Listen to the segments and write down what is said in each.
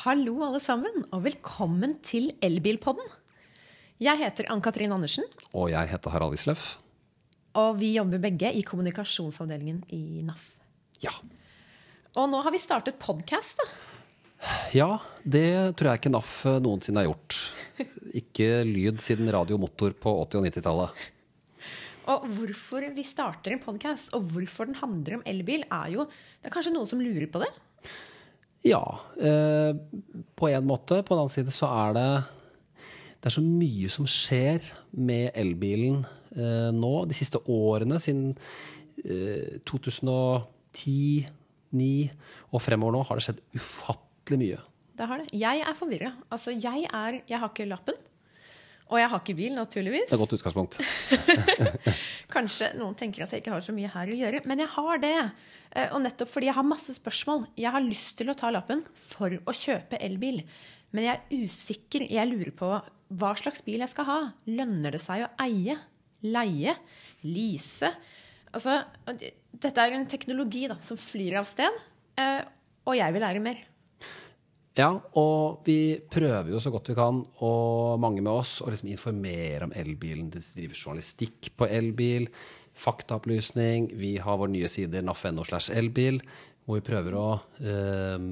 Hallo, alle sammen, og velkommen til Elbilpodden. Jeg heter Ann-Katrin Andersen, Og jeg heter Harald Wisløff. og vi jobber begge i kommunikasjonsavdelingen i NAF. Ja. Og nå har vi startet podkast, da. ja, det tror jeg ikke NAF noensinne har gjort. Ikke lyd siden radiomotor på 80- og 90-tallet. Og hvorfor vi starter en podkast, og hvorfor den handler om elbil, er jo Det er kanskje noen som lurer på det? Ja, eh, på en måte. På den annen side så er det Det er så mye som skjer med elbilen eh, nå. De siste årene, siden eh, 2010, 2009 og fremover nå, har det skjedd ufattelig mye. Det har det. Jeg er forvirra. Altså, jeg er Jeg har ikke lappen. Og jeg har ikke bil, naturligvis. Det er et godt utgangspunkt. Kanskje noen tenker at jeg ikke har så mye her å gjøre, men jeg har det. Eh, Og nettopp fordi jeg har masse spørsmål. Jeg har lyst til å ta lappen for å kjøpe elbil. Men jeg er usikker. Jeg lurer på hva slags bil jeg skal ha. Lønner det seg å eie? Leie? Lease? Altså, dette er en teknologi da, som flyr av sted, eh, og jeg vil lære mer. Ja, og vi prøver jo så godt vi kan, og mange med oss, å liksom informere om elbilen. Det driver journalistikk på elbil, faktaopplysning. Vi har vår nye side naf.no slash elbil, hvor vi prøver å eh,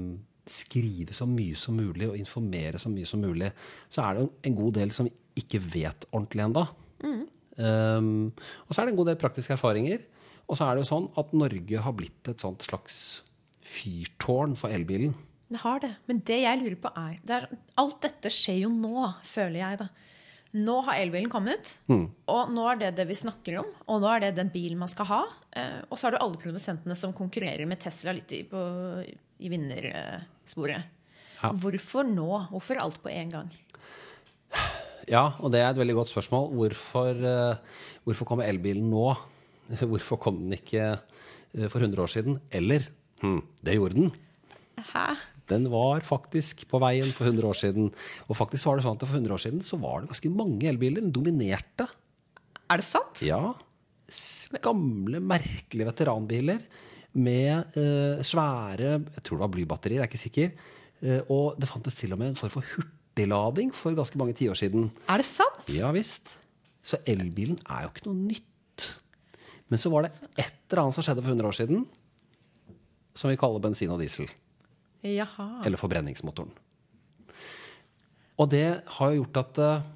skrive så mye som mulig og informere så mye som mulig. Så er det jo en god del som vi ikke vet ordentlig ennå. Um, og så er det en god del praktiske erfaringer. Og så er det jo sånn at Norge har blitt et sånt slags fyrtårn for elbilen. Det har det. Men det jeg lurer på er, det er Alt dette skjer jo nå, føler jeg, da. Nå har elbilen kommet, og nå er det det vi snakker om. Og nå er det den bilen man skal ha. Eh, og så har du alle produsentene som konkurrerer med Tesla litt i, på, i vinnersporet. Ja. Hvorfor nå? Hvorfor alt på en gang? Ja, og det er et veldig godt spørsmål. Hvorfor, eh, hvorfor kommer elbilen nå? Hvorfor kom den ikke eh, for 100 år siden? Eller hm, det gjorde den. Hæ? Den var faktisk på veien for 100 år siden. Og faktisk var det sånn at for 100 år siden så var det ganske mange elbiler. Den dominerte. Er det sant? Ja. Gamle, merkelige veteranbiler med eh, svære Jeg tror det var blybatteri, jeg er ikke sikker. Eh, og det fantes til og med en form for hurtiglading for ganske mange tiår siden. Er det sant? Ja visst. Så elbilen er jo ikke noe nytt. Men så var det et eller annet som skjedde for 100 år siden, som vi kaller bensin og diesel. Jaha. Eller forbrenningsmotoren. Og det har jo gjort at eh,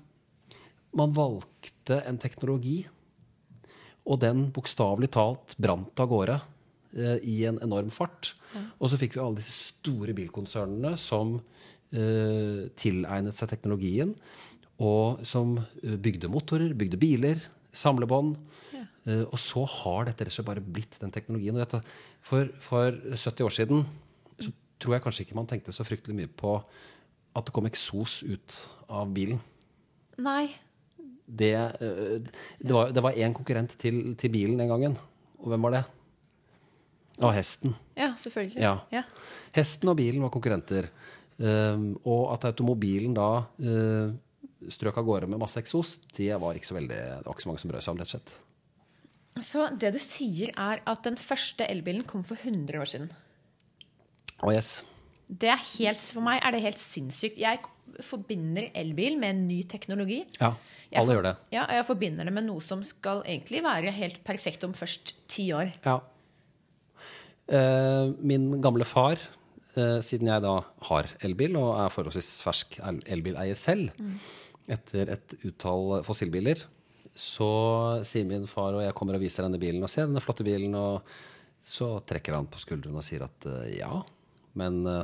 man valgte en teknologi, og den bokstavelig talt brant av gårde eh, i en enorm fart. Og så fikk vi alle disse store bilkonsernene som eh, tilegnet seg teknologien, og som bygde motorer, bygde biler, samlebånd. Og så har dette rett og slett bare blitt den teknologien. For, for 70 år siden tror jeg kanskje ikke man tenkte så fryktelig mye på at det kom eksos ut av bilen. Nei. Det, eh, det var, det var én konkurrent til, til bilen den gangen. Og hvem var det? Det var hesten. Ja, selvfølgelig. Ja. ja. Hesten og bilen var konkurrenter. Um, og at automobilen da uh, strøk av gårde med masse eksos, det var ikke så veldig Det var ikke så mange som brød seg om, rett og slett. Så det du sier, er at den første elbilen kom for 100 år siden. Og yes. Det er helt, for meg er det helt sinnssykt. Jeg forbinder elbil med en ny teknologi. Ja, alle for- gjør det. Ja, og jeg forbinder det med noe som skal egentlig være helt perfekt om først ti år. Ja. Eh, min gamle far, eh, siden jeg da har elbil og er forholdsvis fersk elbileier selv, etter et utall fossilbiler, så sier min far, og jeg kommer og viser denne bilen, og ser denne flotte bilen, og så trekker han på skuldrene og sier at eh, ja, men uh,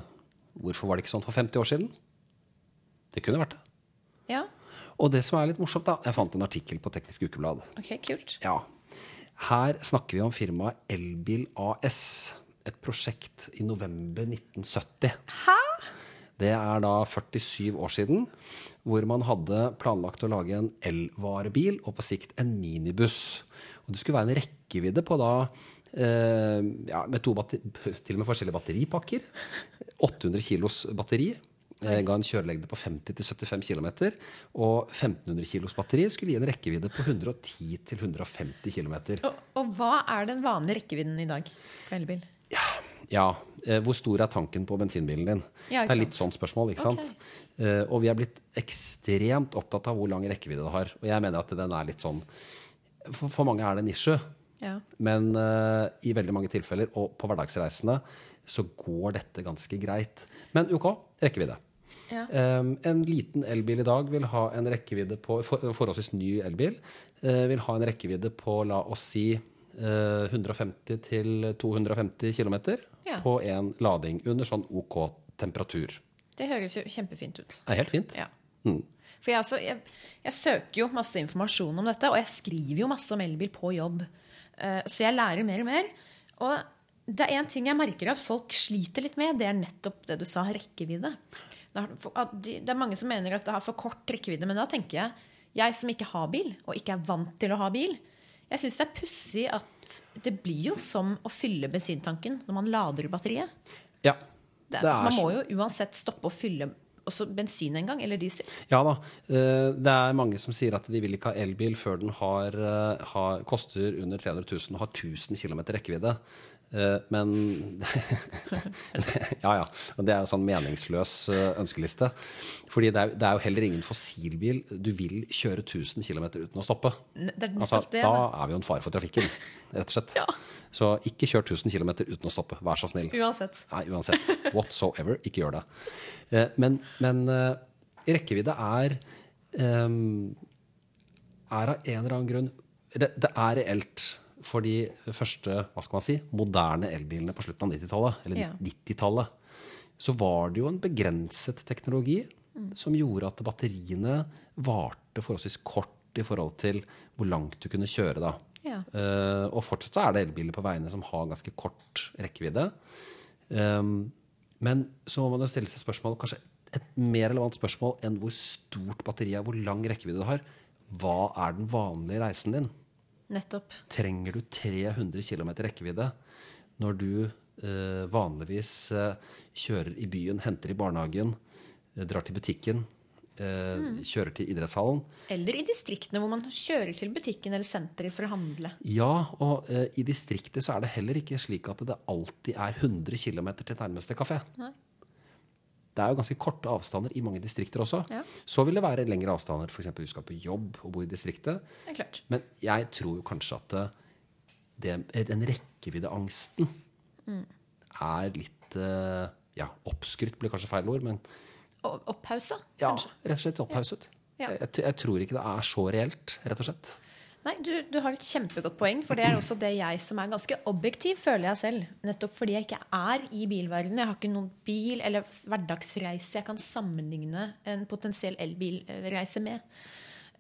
hvorfor var det ikke sånn for 50 år siden? Det kunne vært det. Ja, Og det som er litt morsomt, da, jeg fant en artikkel på Teknisk Ukeblad. ok, kult. Ja. Her snakker vi om firmaet Elbil AS. Et prosjekt i november 1970. Hæ? Det er da 47 år siden, hvor man hadde planlagt å lage en elvarebil og på sikt en minibuss. Og det skulle være en rekkevidde på da ja, med to batteri, til og med forskjellige batteripakker. 800 kilos batteri. Eh, ga en kjørelengde på 50-75 km. Og 1500 kilos batteri skulle gi en rekkevidde på 110-150 km. Og, og hva er den vanlige rekkevidden i dag på elbil? Ja. Eh, hvor stor er tanken på bensinbilen din? Ja, det er litt sant. sånn spørsmål. ikke sant? Ok. Eh, og vi er blitt ekstremt opptatt av hvor lang rekkevidde det har. Og jeg mener at den er litt sånn For, for mange er det nisje. Ja. Men uh, i veldig mange tilfeller, og på hverdagsreisene, så går dette ganske greit. Men OK, rekkevidde. Ja. Um, en liten elbil i dag vil ha en rekkevidde på for, Forholdsvis ny elbil uh, vil ha en rekkevidde på la oss si uh, 150 til 250 km Ja. på en lading under sånn OK temperatur. Det høres jo kjempefint ut. Det er helt fint. Ja. Mm. For jeg, altså, jeg, jeg søker jo masse informasjon om dette, og jeg skriver jo masse om elbil på jobb. Eh, så jeg lærer mer og mer. Og det er én ting jeg merker at folk sliter litt med, det er nettopp det du sa, rekkevidde. Det er, mange som mener at det har for kort rekkevidde, men da tenker jeg, jeg som ikke har bil, og ikke er vant til å ha bil, jeg syns det er pussig at det blir jo som å fylle bensintanken når man lader batteriet. Ja. Det, Det man må jo uansett stoppe å fylle også bensin en gang, eller diesel. Ja da. eh, Det er mange som sier at de vil ikke ha elbil før den har, eh, har, koster under 300 000 og har 1000 km rekkevidde. Eh, Men Ja ja. Det er jo sånn meningsløs eh, ønskeliste. Fordi det er, det er jo heller ingen fossilbil du vil kjøre 1000 km uten å stoppe. Altså, det. da er vi jo en fare for trafikken, rett og slett. Ja. Så ikke kjør 1000 km uten å stoppe. Vær så snill. Uansett. Nei, uansett. Whatsoever. Ikke gjør det. Eh, Men, men rekkevidde er er av en eller annen grunn Det, det er reelt for de første hva skal man si, moderne elbilene på slutten av 90-tallet, eller Ja. 90-tallet, så var det jo en begrenset teknologi som gjorde at batteriene varte forholdsvis kort i forhold til hvor langt du kunne kjøre da. Ja. Uh, og fortsatt så er det elbiler på veiene som har ganske kort rekkevidde. Um, men så må man jo stille seg spørsmål, kanskje et mer relevant spørsmål enn hvor stort batteriet er, hvor lang rekkevidde du har. Hva er den vanlige reisen din? Nettopp. Trenger du 300 km rekkevidde når du eh, vanligvis eh, kjører i byen, henter i barnehagen, eh, drar til butikken, eh, kjører til idrettshallen? Eller i distriktene hvor man kjører til butikken eller senteret for å handle. Ja, og eh, i distriktet så er det heller ikke slik at det alltid er 100 km til nærmeste kafé. Nei. Det er jo ganske korte avstander i mange distrikter også. Ja. Så vil det være lengre avstander, f.eks. du skal på jobb og bo i distriktet. Det klart. Men jeg tror jo kanskje at det, den rekkeviddeangsten er litt eh, Ja, oppskrytt blir kanskje feil ord, men Opphausa, kanskje? ja, rett og slett opphauset. Ja. Jeg, jeg tror ikke det er så reelt, rett og slett. Nei, du, du har et kjempegodt poeng, for det er også det jeg som er ganske objektiv, føler jeg selv. Nettopp fordi jeg ikke er i bilverdenen. Jeg har ikke noen bil eller hverdagsreise jeg kan sammenligne en potensiell elbilreise med.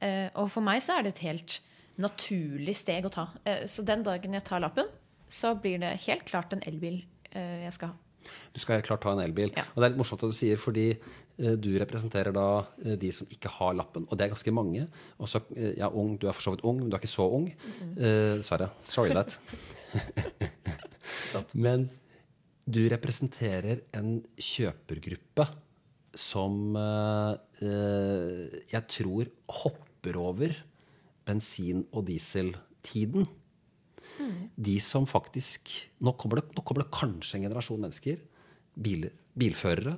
Eh, og for meg så er det et helt naturlig steg å ta. Eh, så den dagen jeg tar lappen, så blir det helt klart en elbil eh, jeg skal ha. Du skal helt klart ha en elbil. Ja. Og det er litt morsomt at du sier, fordi eh, du representerer da eh, de som ikke har lappen, og det er ganske mange. Og så, eh, ja, ung, du er for så vidt ung, men du er ikke så ung. Mm. Dessverre. Sorry that. men du representerer en kjøpergruppe som uh, jeg tror hopper over bensin- og dieseltiden. De som faktisk Nå kommer, det, nå kommer det kanskje en generasjon mennesker, biler, bilførere,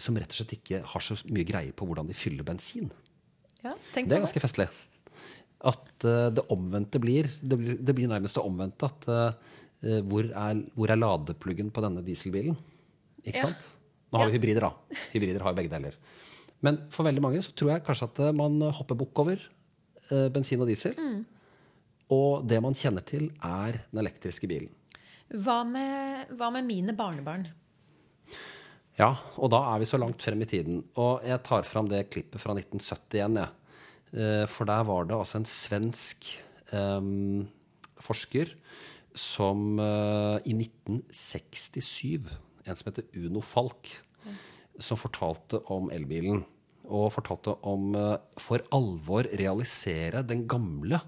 som rett og slett ikke har så mye greie på hvordan de fyller bensin. Ja, Det er ganske festlig. At uh, det omvendte blir Det blir, det blir nærmest det omvendte. At uh, hvor, er, hvor er ladepluggen på denne dieselbilen? Ikke Ja. sant? Nå har vi hybrider, da. Hybrider har jo begge deler. Men for veldig mange så tror jeg kanskje at eh, man hopper bukk over eh, bensin og diesel. Og det man kjenner til, er den elektriske bilen. Hva med, hva med mine barnebarn? Ja, og da er vi så langt frem i tiden. Og jeg tar fram det klippet fra 1970 igjen, jeg. Ja. For der var det altså en svensk um, forsker som uh, i 1967, en som heter Uno Falk, som fortalte om elbilen. Og fortalte om uh, for alvor realisere den gamle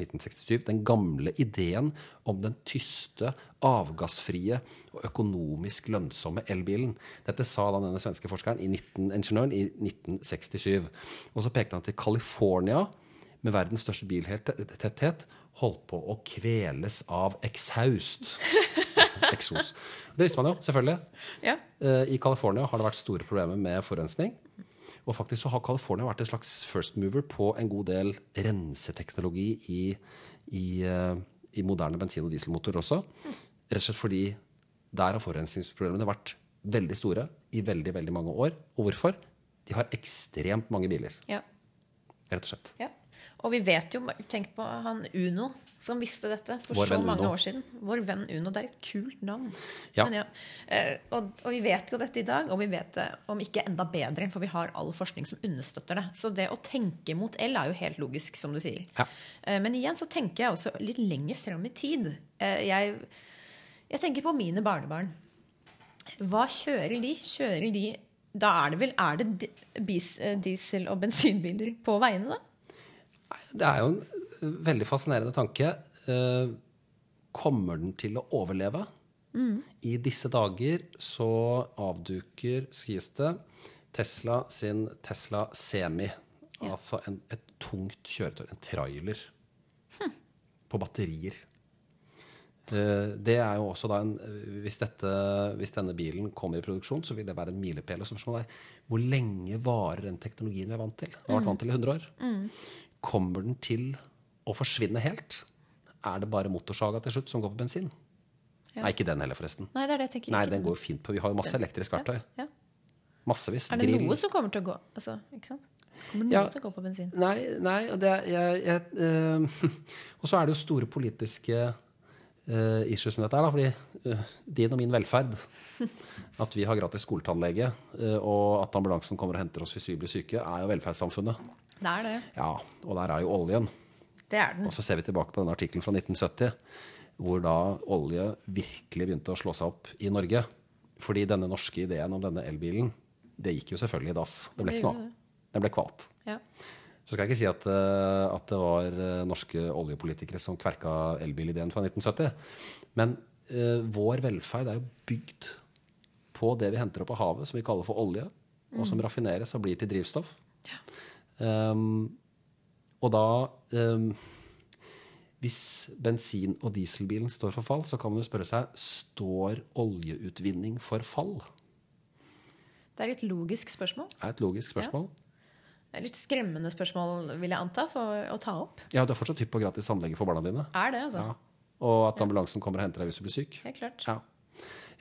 1967, den gamle ideen om den tyste, avgassfrie og økonomisk lønnsomme elbilen. Dette sa da denne svenske forskeren, i 19, ingeniøren, i 1967. Og så pekte han til California, med verdens største biltetthet, holdt på å kveles av exhaust. eksos. Det visste man jo, selvfølgelig. Ja. Eh, I California har det vært store problemer med forurensning. Og faktisk så har California vært en slags first mover på en god del renseteknologi i, i, eh, i moderne bensin- og dieselmotorer også. Rett og slett fordi der har forurensningsproblemene vært veldig store i veldig, veldig mange år. Og hvorfor? De har ekstremt mange biler, ja. rett og slett. Ja. Og vi vet jo, tenk på han Uno som visste dette for Vår så mange Uno. år siden. Vår venn Uno. Det er et kult navn. Ja. Men ja. Eh, og, og vi vet jo dette i dag, og vi vet det om ikke enda bedre, for vi har all forskning som understøtter det. Så det å tenke mot el er jo helt logisk, som du sier. Ja. Eh, men igjen så tenker jeg også litt lenger frem i tid. Eh, jeg, jeg tenker på mine barnebarn. Hva kjører de? Kjører de Da er det vel Er det diesel- og bensinbiler på veiene, da? Det er jo en veldig fascinerende tanke. Eh, Kommer den til å overleve? I disse dager så avduker, sies det, Tesla sin Tesla Semi. Altså en, et tungt kjøretøy, en trailer, på batterier. Eh, Det er jo også da en hvis, dette, hvis denne bilen kommer i produksjon, så vil det være en milepæl. Hvor lenge varer den teknologien vi er vant til? Vi har vært vant til i 100 år. Kommer den til å forsvinne helt? Er det bare motorsaga til slutt som går på bensin? Nei, ikke den heller, forresten. Nei, det er det jeg tenker. Nei, den går jo fint på. Vi har jo masse elektrisk verktøy. Ja. Massevis. Er det Grill. noe som kommer til å gå altså, ikke sant? Kommer noe Ja. til å gå på bensin? Nei, nei og, det, jeg, jeg, øh, og så er det jo store politiske eh, issues med dette her, da. Fordi eh, din og min velferd, at vi har gratis skoletannlege, eh, og at ambulansen kommer og henter oss hvis vi blir syke, er jo velferdssamfunnet. Det er det. Ja, og der er jo oljen. Det er den. Og så ser vi tilbake på denne artikkelen fra 1970, hvor da olje virkelig begynte å slå seg opp i Norge. Fordi denne norske ideen om denne elbilen, det gikk jo selvfølgelig i dass. Det ble ikke noe av. Den ble kvalt. Ja. Så skal jeg ikke si at, eh, at det var eh, norske oljepolitikere som kverka elbilideen fra 1970. Men uh, vår velferd er jo bygd på det vi henter opp av havet, som vi kaller for olje, og som raffineres og blir til drivstoff. Um, og da um, Hvis bensin- og dieselbilen står for fall, så kan man jo spørre seg står oljeutvinning for fall. Det er et logisk spørsmål. Det er et logisk spørsmål. Det er litt skremmende spørsmål, vil jeg anta, for å ta opp. Ja, du er fortsatt hypp på gratis tannlege for barna dine. Er det, altså? Ja. Og at ambulansen kommer og henter deg hvis du blir syk. Helt klart. Ja.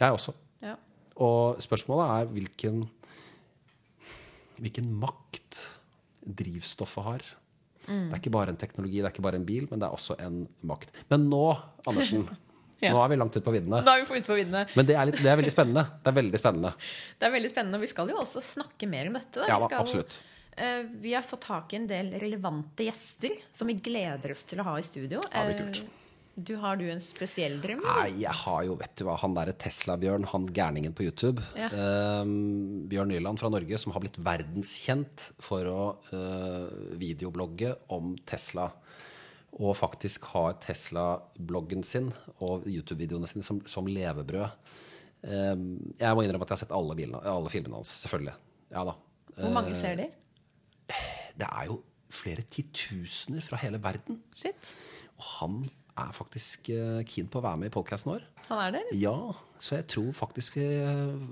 Jeg også. Ja. Og spørsmålet er hvilken, hvilken makt drivstoffet har. Mm. Det er ikke bare en teknologi, det er ikke bare en bil, men det er også en makt. Men nå, Andersen, Ja. nå er vi langt ute på viddene. Da er vi ute på viddene. Men det er, litt, det er veldig spennende. Det er veldig spennende. Det er veldig spennende. og Vi skal jo også snakke mer om dette. Da. Ja vi, skal, absolutt. eh, vi har fått tak i en del relevante gjester som vi gleder oss til å ha i studio. Ja, det blir kult. Eh, Du, har du en spesiell drøm? Nei, jeg har jo, vet du hva, han derre Tesla-Bjørn, han gærningen på YouTube. Ja. eh, Bjørn Nyland fra Norge, som har blitt verdenskjent for å eh, videoblogge om Tesla. Og faktisk har Tesla-bloggen sin og YouTube-videoene sine som, som levebrød. Eh, jeg må innrømme at jeg har sett alle, bilene, alle filmene hans, selvfølgelig. Ja da. Hvor mange ser de? Det er jo flere titusener fra hele verden. Shit. Og han er faktisk eh, keen på å være med i podkasten vår. Han er der? Ja, så jeg tror faktisk vi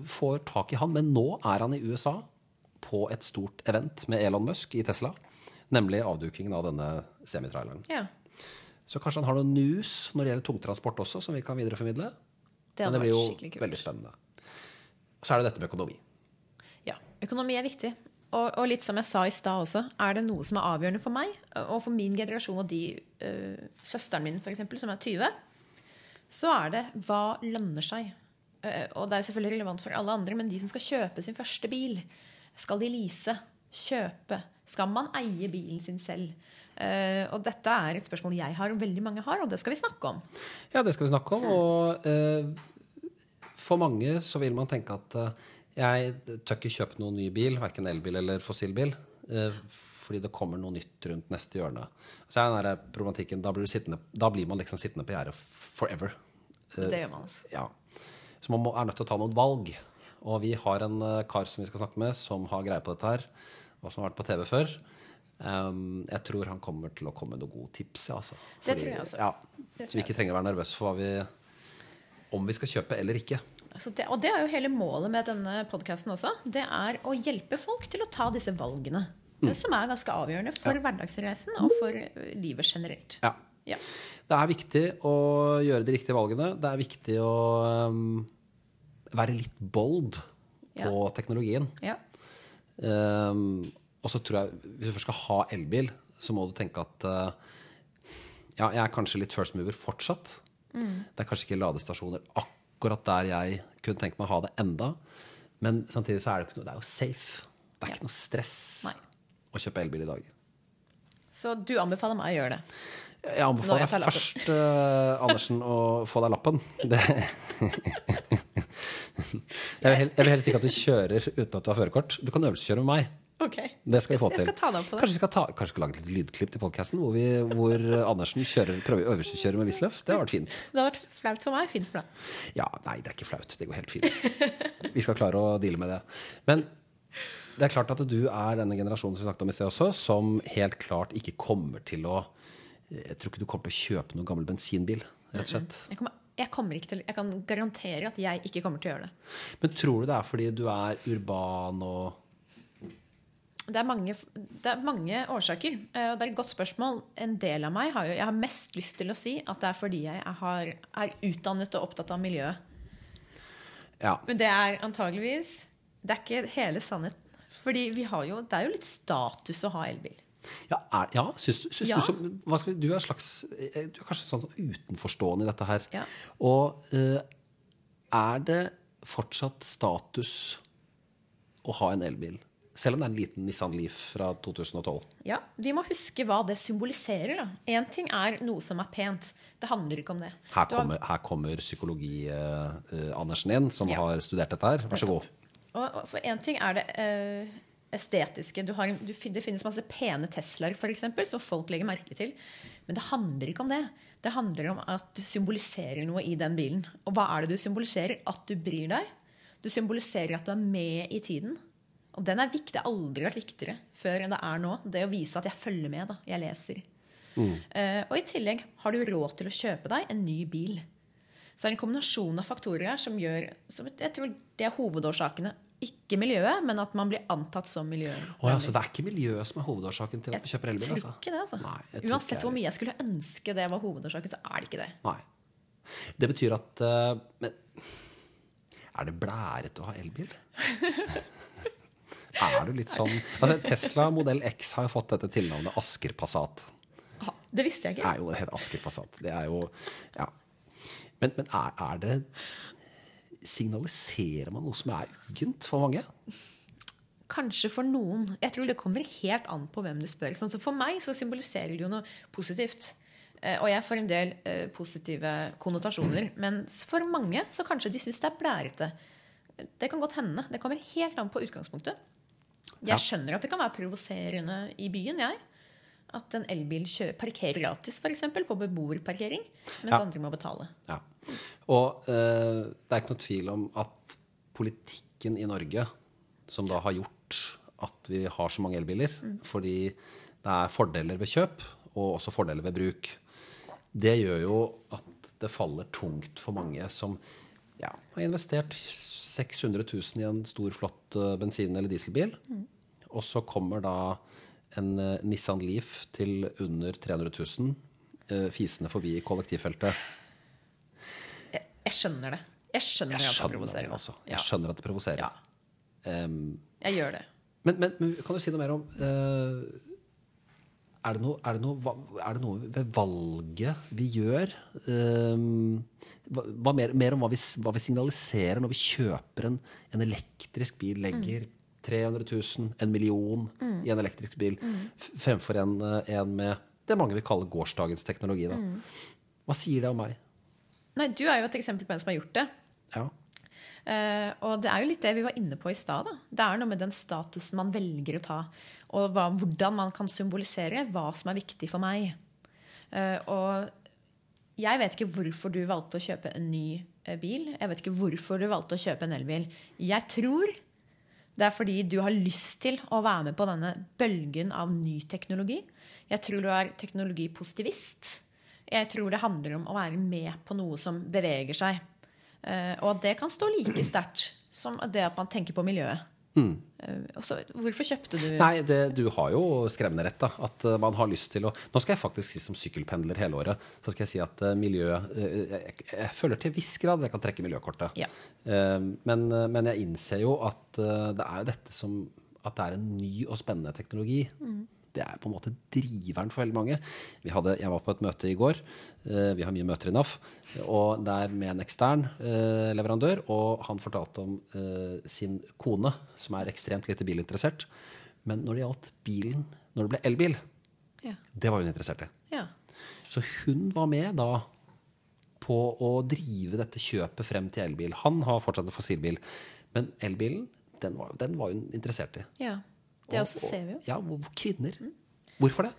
får tak i han. Men nå er han i USA på et stort event med Elon Musk i Tesla. Nemlig avdukingen av denne semitraileren. Ja. Så kanskje han har noen news når det gjelder tungtransport også, som vi kan videreformidle. Det Men det blir jo veldig spennende. Og så er det dette med økonomi. Ja, økonomi er viktig. Og, og litt som jeg sa i stad også, er det noe som er avgjørende for meg og for min generasjon og de øh, søsteren min for eksempel, som er 20, så er det hva lønner seg. Uh, og det er jo selvfølgelig relevant for alle andre, men de som skal kjøpe sin første bil, skal de lease? Kjøpe? Skal man eie bilen sin selv? Uh, og dette er et spørsmål jeg har, og veldig mange har, og det skal vi snakke om. Ja, det skal vi snakke om. Og uh, for mange så vil man tenke at jeg tør ikke kjøpe noen ny bil, verken elbil eller fossilbil, eh, fordi det kommer noe nytt rundt neste hjørne. Så er den der problematikken, da blir, du sittende, da blir man liksom sittende på gjerdet forever. Det gjør man altså. Ja. Så man må, er nødt til å ta noen valg. Og vi har en eh, kar som vi skal snakke med, som har greie på dette her, og som har vært på TV før. Um, jeg tror han kommer til å komme med noen gode tips. Altså. Det tror jeg også. Ja, så vi ikke trenger å være nervøse for vi om vi skal kjøpe eller ikke. Det, og det er jo hele målet med denne podkasten også. Det er å hjelpe folk til å ta disse valgene. Mm. Som er ganske avgjørende for hverdagsreisen og for eh, livet generelt. Ja. Ja. Det er viktig å gjøre de riktige valgene. Det er viktig å um, være litt bold på Ja. teknologien. Ja. Um, og så tror jeg, hvis du først skal ha elbil, så må du tenke at uh, ja, jeg er kanskje litt first mover fortsatt. Det er kanskje ikke ladestasjoner akkurat der jeg kunne tenkt meg å ha det enda. Men samtidig så er det ikke noe, det er jo safe. Det er Ja. ikke noe stress Nei. å kjøpe elbil i dag. Så du anbefaler meg å gjøre det. Jeg anbefaler jeg først, uh, Andersen, å få deg lappen. Jeg vil helst ikke at du kjører uten at du har førerkort. Du kan øvelseskjøre med meg. Ok. Det skal vi få Jeg til. Kanskje vi skal, ta, kanskje skal lage et lydklipp til podkasten hvor, vi- hvor Andersen kjører, prøver å øvelseskjøre med Wisløff. Det har vært fint. Det hadde vært flaut for meg. Fint for deg. Ja, nei, det er ikke flaut. Det går helt fint. Vi skal klare å deale med det. Men det er klart at du er denne generasjonen som vi snakket om i sted også, som helt klart ikke kommer til å Jeg tror ikke du kommer til å kjøpe noen gammel bensinbil, rett og slett. Jeg, kommer, jeg, kommer ikke til, jeg kan garantere at jeg ikke kommer til å gjøre det. Men tror du det er fordi du er urban og Det er mange, det er mange årsaker. eh, Og det er et godt spørsmål. En del av meg har jo Jeg har mest lyst til å si at det er fordi jeg har, er utdannet og opptatt av miljøet. Ja. Men det er antageligvis Det er ikke hele sannheten. Fordi vi har jo, det er jo litt status å ha elbil. Ja, er, ja syns, syns Ja. du som hva skal vi, Du er slags eh, Du er kanskje sånn utenforstående i dette her. Ja. Og eh, er det fortsatt status å ha en elbil? Selv om det er en liten Nissan Leaf fra 2012. Ja, Vi må huske hva det symboliserer. da. Én ting er noe som er pent. Det handler ikke om det. Her kommer, her kommer psykologi-Andersen inn, som Ja. har studert dette her. Vær så god. Og, og for én ting er det uh, estetiske. Du har, en- du, det finnes masse pene Teslaer eksempel, som folk legger merke til. Men det handler ikke om det. Det handler om at du symboliserer noe i den bilen. Og hva er det du symboliserer? At du bryr deg. Du symboliserer at du er med i tiden. Og den er viktig. Det har aldri vært viktigere før enn det er nå. Det å vise at jeg følger med. da, Jeg leser. Eh, og i tillegg har du råd til å kjøpe deg en ny bil. Så det er en kombinasjon av faktorer her som gjør som Jeg tror det er hovedårsakene. Ikke miljøet, men at man blir antatt som miljøet. Oh, ja, så det er ikke miljøet som er hovedårsaken til at du kjøper elbil? Altså. ikke det, altså. Nei, ikke Uansett hvor mye jeg skulle ønske det var hovedårsaken, så er det ikke det. Nei. Det betyr at uh, Men er det blærete å ha elbil? er du litt sånn altså, Tesla modell X har jo fått dette tilnavnet Asker Passat. Det visste jeg Det ikke. er jo det heter Asker Passat. Det er jo Ja. Men, men er, er det Signaliserer man noe som er uggent for mange? Kanskje for noen. Jeg tror det kommer helt an på hvem du spør. Sånn, så for meg så symboliserer det jo noe positivt. Eh, Og jeg får en del eh, positive konnotasjoner. Men for mange så kanskje de syns det er blærete. Det kan godt hende. Det kommer helt an på utgangspunktet. Jeg skjønner at det kan være provoserende i byen, jeg. At en elbil parkerer gratis, f.eks. på beboerparkering, mens Ja. andre må betale. Ja. Og eh, det er ikke noe tvil om at politikken i Norge, som da har gjort at vi har så mange elbiler, fordi det er fordeler ved kjøp og også fordeler ved bruk, det gjør jo at det faller tungt for mange som ja, har investert 600 000 i en stor, flott eh, bensin- eller dieselbil, og så kommer da en eh, Nissan Leaf til under 300 000 eh, fisende forbi kollektivfeltet. Jeg, jeg skjønner det. Jeg skjønner, Jeg at det provoserer. skjønner det, altså. Ja, skjønner at det provoserer. Ja. Um, jeg gjør det. men, men, men kan du si noe mer om eh, er, det noe, er, det noe, er det noe ved valget vi gjør? um, hva, mer, mer om hva vi, hva vi signaliserer når vi kjøper en, en elektrisk bil, legger 300 000, en million i en elektrisk bil, mm. fremfor en, eh, en med det mange vil kalle gårsdagens teknologi. Da. Hva sier det om meg? Nei, du er jo et eksempel på en som har gjort det. Ja. Uh, og det er jo litt det vi var inne på i stad. Det er noe med den statusen man velger å ta. Og hva, hvordan man kan symbolisere hva som er viktig for meg. Eh, og jeg vet ikke hvorfor du valgte å kjøpe en ny eh, bil. Jeg vet ikke hvorfor du valgte å kjøpe en elbil. Jeg tror det er fordi du har lyst til å være med på denne bølgen av ny teknologi. Jeg tror du er teknologipositivist. Jeg tror det handler om å være med på noe som beveger seg. Eh, og at det kan stå like sterkt som det at man tenker på miljøet. Eh, Også, hvorfor kjøpte du Nei, det, du har jo skremmende rett. da At uh, man har lyst til å Nå skal jeg faktisk si som sykkelpendler hele året. Så skal jeg si at miljøet miljø uh, jeg, jeg føler til viss grad jeg kan trekke miljøkortet. Ja. men, men jeg innser jo at det er jo dette som At det er en ny og spennende teknologi. Det er på en måte driveren for veldig mange. Vi hadde, jeg var på et møte i går. vi har mye møter i NAF. Og der med en ekstern leverandør. Og han fortalte om sin kone, som er ekstremt lite bilinteressert. Men når det gjaldt bilen, når det ble elbil, Ja. det var hun interessert i. ja. Så hun var med da på å drive dette kjøpet frem til elbil. Han har fortsatt en fossilbil, men elbilen, den var, den var hun interessert i. ja. Det Og- også ser vi jo. Ja, kvinner. Hvorfor det?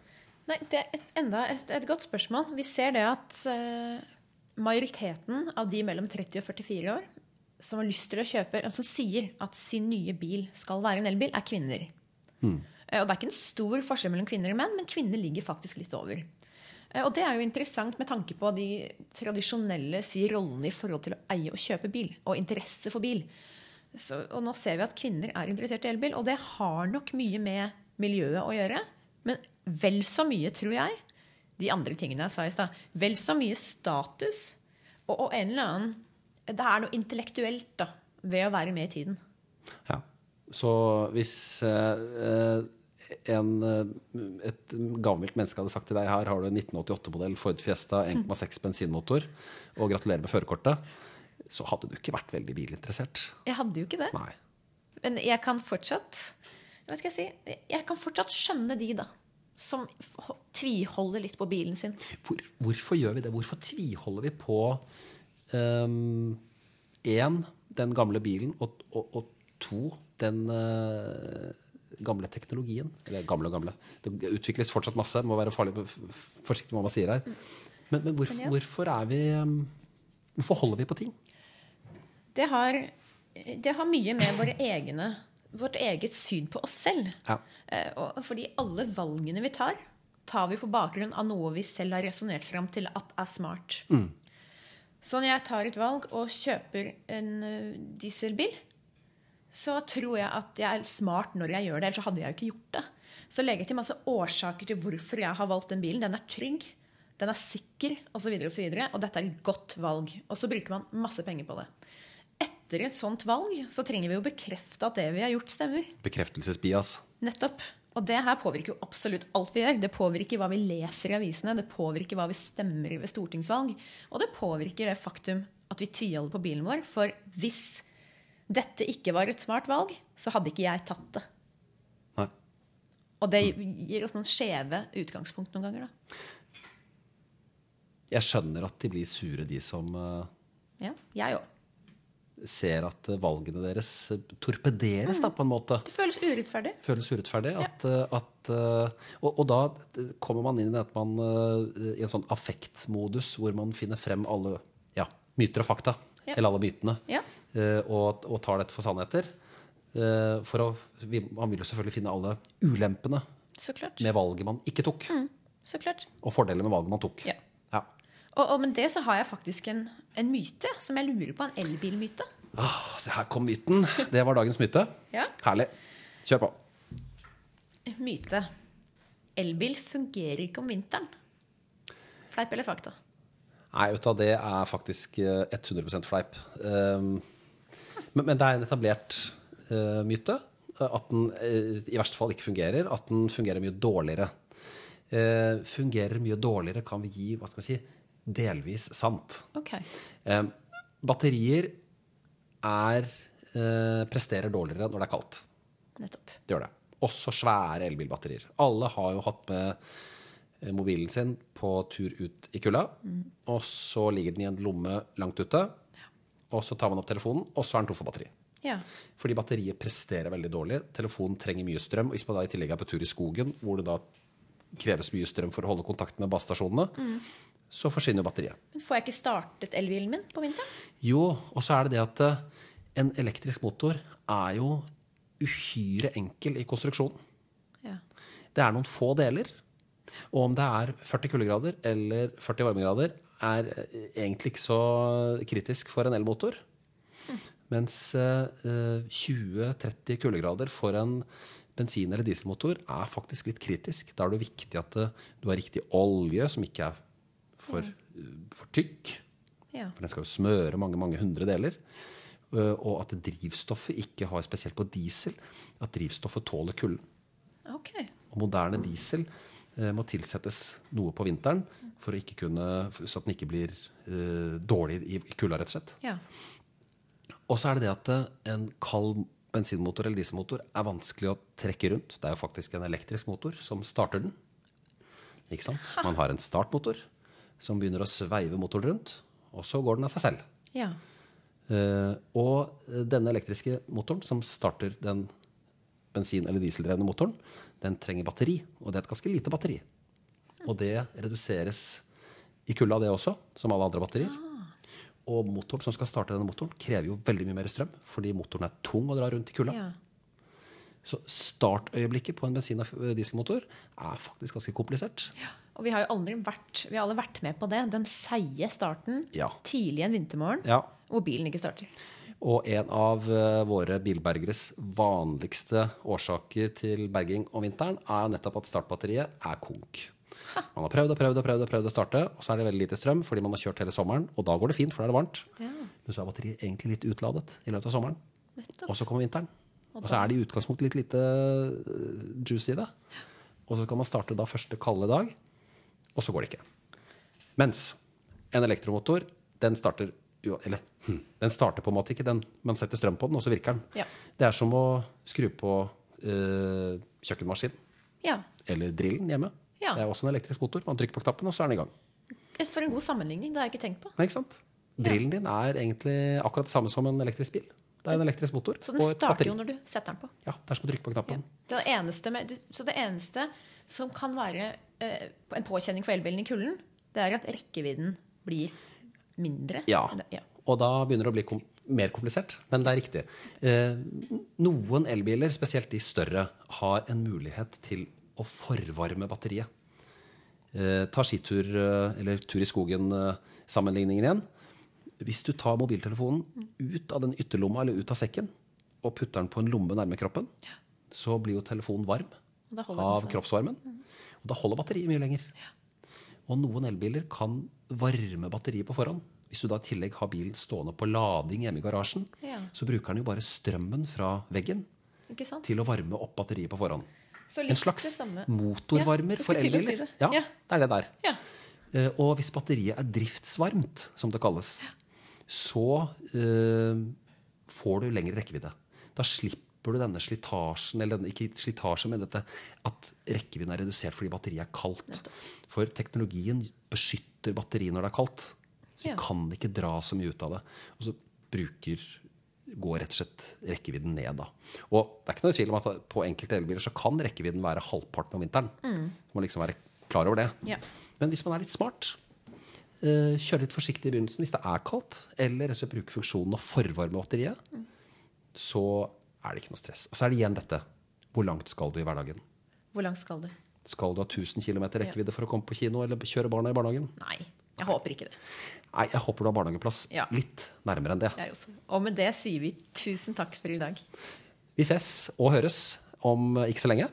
Nei, det er et, enda et, et godt spørsmål. Vi ser det at uh, majoriteten av de mellom 30 og 44 år som har lyst til å kjøpe, som sier at sin nye bil skal være en elbil, er kvinner. Eh, Og det er ikke en stor forskjell mellom kvinner og menn, men kvinner ligger faktisk litt over. Eh, Og det er jo interessant med tanke på de tradisjonelle si, rollene i forhold til å eie og kjøpe bil, og interesse for bil. Så, og nå ser vi at kvinner er interessert i elbil, og det har nok mye med miljøet å gjøre. Men vel så mye, tror jeg, de andre tingene jeg sa i stad, vel så mye status og, og en eller annen Det er noe intellektuelt da, ved å være med i tiden. Ja. Så hvis eh, en, eh, et gammelt menneske hadde sagt til deg her har du en 1988-modell Ford Fiesta 1,6 bensinmotor, og gratulerer med førerkortet, så hadde du ikke vært veldig bilinteressert. Jeg hadde jo ikke det. Nei. Men jeg kan fortsatt Hva skal jeg si? Jeg kan fortsatt skjønne de, da. Som tviholder litt på bilen sin. Hvor, hvorfor gjør vi det? Hvorfor tviholder vi på én, den gamle bilen, og, og, og to, den uh, gamle teknologien? Eller gamle og gamle. Det utvikles fortsatt masse. Må være farlig forsiktig med hva man sier her. Men, men hvorfor, Men ja. hvorfor er vi um, Hvorfor holder vi på ting? Det har, det har mye med våre egne, vårt eget syn på oss selv. Ja. Eh, fordi alle valgene vi tar, tar vi på bakgrunn av noe vi selv har resonnert fram til at er smart. Så når jeg tar et valg og kjøper en eh, dieselbil, så tror jeg at jeg er smart når jeg gjør det. Ellers så hadde jeg jo ikke gjort det. Så legger jeg til masse årsaker til hvorfor jeg har valgt den bilen. Den er trygg, den er sikker osv. Og, så videre, og, så videre, og dette er et godt valg. Og så bruker man masse penger på det. Etter et sånt valg så trenger vi jo bekrefte at det vi har gjort, stemmer. Bekreftelsesbias. Nettopp. Og det her påvirker jo absolutt alt vi gjør. Det påvirker hva vi leser i avisene, det påvirker hva vi stemmer ved stortingsvalg. Og det påvirker det faktum at vi tviholder på bilen vår. For hvis dette ikke var et smart valg, så hadde ikke jeg tatt det. Nei. Og det gir oss noen skjeve utgangspunkt noen ganger, da. Jeg skjønner at de blir sure, de som uh... Ja, jeg òg. Ser at eh, valgene deres torpederes, torpederes, da, på en måte. Det føles urettferdig. føles urettferdig. At, ja. at, eh, og, og da kommer man inn i man eh, i en sånn affektmodus hvor man finner frem alle ja, myter og fakta. Ja. Eller alle mytene. Ja. eh, og, og tar dette for sannheter. Eh, For å, man vil jo selvfølgelig finne alle ulempene med valget man ikke tok. Så klart. Og fordeler med valget man tok. Ja. Ja. Og, og med det så har jeg faktisk en, en myte som jeg lurer på. En elbilmyte. Ah, se her kom myten. Det var dagens myte. Ja. Herlig. Kjør på. Myte. Elbil fungerer ikke om vinteren. Fleip eller fakta? Nei, vet du, hva, det er faktisk eh, 100 fleip. Um, men, men det er en etablert eh, myte eh, at den eh, i verste fall ikke fungerer. At den fungerer mye dårligere. Eh, fungerer mye dårligere kan vi gi hva skal vi si, delvis sant. Okay. Eh, batterier er, eh, presterer dårligere når det er kaldt. Nettopp. Det gjør det. Også svære elbilbatterier. Alle har jo hatt med eh, mobilen sin på tur ut i kulda. Og så ligger den i en lomme langt ute. Og så tar man opp telefonen, og så er den tom for batteri. Ja. Fordi batteriet presterer veldig dårlig. Telefonen trenger mye strøm. og Hvis man da i tillegg er på tur i skogen, hvor det da kreves mye strøm for å holde kontakten med basestasjonene, så forsvinner batteriet. Men får jeg ikke startet elbilen min på vinteren? Jo, og så er det det at eh, en elektrisk motor er jo uhyre enkel i konstruksjonen. Ja. Det er noen få deler. Og om det er 40 kuldegrader eller 40 varmegrader, er eh, egentlig ikke så kritisk for en elmotor. Mens eh, 20-30 kuldegrader for en bensin- eller dieselmotor er faktisk litt kritisk. Da er det viktig at eh, du har riktig olje, som ikke er for, eh, for tykk. Ja. For den skal jo smøre mange mange hundre deler. Eh, Og at drivstoffet ikke har, spesielt på diesel, at drivstoffet tåler kulden. Okay. Og moderne diesel eh, må tilsettes noe på vinteren for å ikke kunne, så at den ikke blir uh, dårlig i, kulda, rett og slett. Ja. Og så er det det at en kald bensinmotor eller dieselmotor er vanskelig å trekke rundt. Det er jo faktisk en elektrisk motor som starter den. Ikke sant? Man har en startmotor som begynner å sveive motoren rundt, og så går den av seg selv. Ja. Uh, og denne elektriske motoren som starter den bensin- eller dieseldrevne motoren, den trenger batteri, og det er et ganske lite batteri. Og det reduseres i kulda, det også, som alle andre batterier. Og motoren som skal starte denne motoren, krever jo veldig mye mer strøm, fordi motoren er tung å dra rundt i kulda. ja. Så startøyeblikket på en bensin- og dieselmotor er faktisk ganske komplisert. Og vi har jo aldri vært, vi har alle vært med på det. Den seige starten Ja. tidlig en vintermorgen Ja, hvor bilen ikke starter. Og en av eh, våre bilbergeres vanligste årsaker til berging om vinteren er nettopp at startbatteriet er konk. Man har prøvd og prøvd og prøvd, og prøvd å starte, og så er det veldig lite strøm fordi man har kjørt hele sommeren. Og da går det fint, for da er det varmt. Ja. Men så er batteriet egentlig litt utladet i løpet av sommeren. Nettopp. Og så kommer vinteren. Og så er det i utgangspunktet litt lite eh, juice i det. Og så kan man starte da første kalde dag, og så går det ikke. Mens en elektromotor, den starter jo- Eller hm, den starter på en måte ikke. Den, man setter strøm på den, og så virker den. Ja. Det er som å skru på eh, kjøkkenmaskinen. Ja. eller drillen hjemme. Ja. Det er også en elektrisk motor. Man trykker på knappen, og så er den i gang. For en god sammenligning. Det har jeg ikke tenkt på. Nei, ikke sant? Drillen din er egentlig akkurat det samme som en elektrisk bil. Det er en elektrisk motor Så den starter jo når du setter den på. Ja, det er som å trykke på knappen. Det det med, så det eneste som kan være en påkjenning for elbilen i kulden, det er at rekkevidden blir mindre. Ja. Ja. Og da begynner det å bli kom mer komplisert. Men det er riktig. Eh, noen elbiler, spesielt de større, har en mulighet til å forvarme batteriet. Eh, ta skitur eh, eller tur i skogen-sammenligningen igjen. Hvis du tar mobiltelefonen ut av den ytterlomma eller ut av sekken og putter den på en lomme nærme kroppen, så blir jo telefonen varm av kroppsvarmen. Og da holder batteriet mye lenger. Og noen elbiler kan varme batteriet på forhånd. Hvis du da i tillegg har bilen stående på lading hjemme i garasjen, Ja. så bruker den jo bare strømmen fra veggen til å varme opp batteriet på forhånd. En slags motorvarmer Ja, for elbiler. si. Ja, Ja. det er det der. Ja. Eh, Og hvis batteriet er driftsvarmt, som det kalles, så uh, får du lengre rekkevidde. Da slipper du denne slitasjen, eller denne, ikke slitasje, men dette at rekkevidden er redusert fordi batteriet er kaldt. For teknologien beskytter batteriet når det er kaldt. Så Ja. du kan ikke dra så mye ut av det. Og så bruker går rett og slett rekkevidden ned. Da. Og det er ikke noe tvil om at på enkelte elbiler så kan rekkevidden være halvparten om vinteren. Du må liksom være klar over det. Ja. Men hvis man er litt smart, eh, kjøre litt forsiktig i begynnelsen hvis det er kaldt, eller rett og slett bruke funksjonen å forvarme batteriet, så er det ikke noe stress. Og så er det igjen dette. Hvor langt skal du i hverdagen? Hvor langt skal du? Skal du ha 1000 km rekkevidde for å komme på kino eller kjøre barna i barnehagen? Nei, jeg håper ikke det. Nei, jeg håper du har barnehageplass Ja. litt nærmere enn det. Og med det sier vi tusen takk for i dag. Vi ses og høres om ikke så lenge.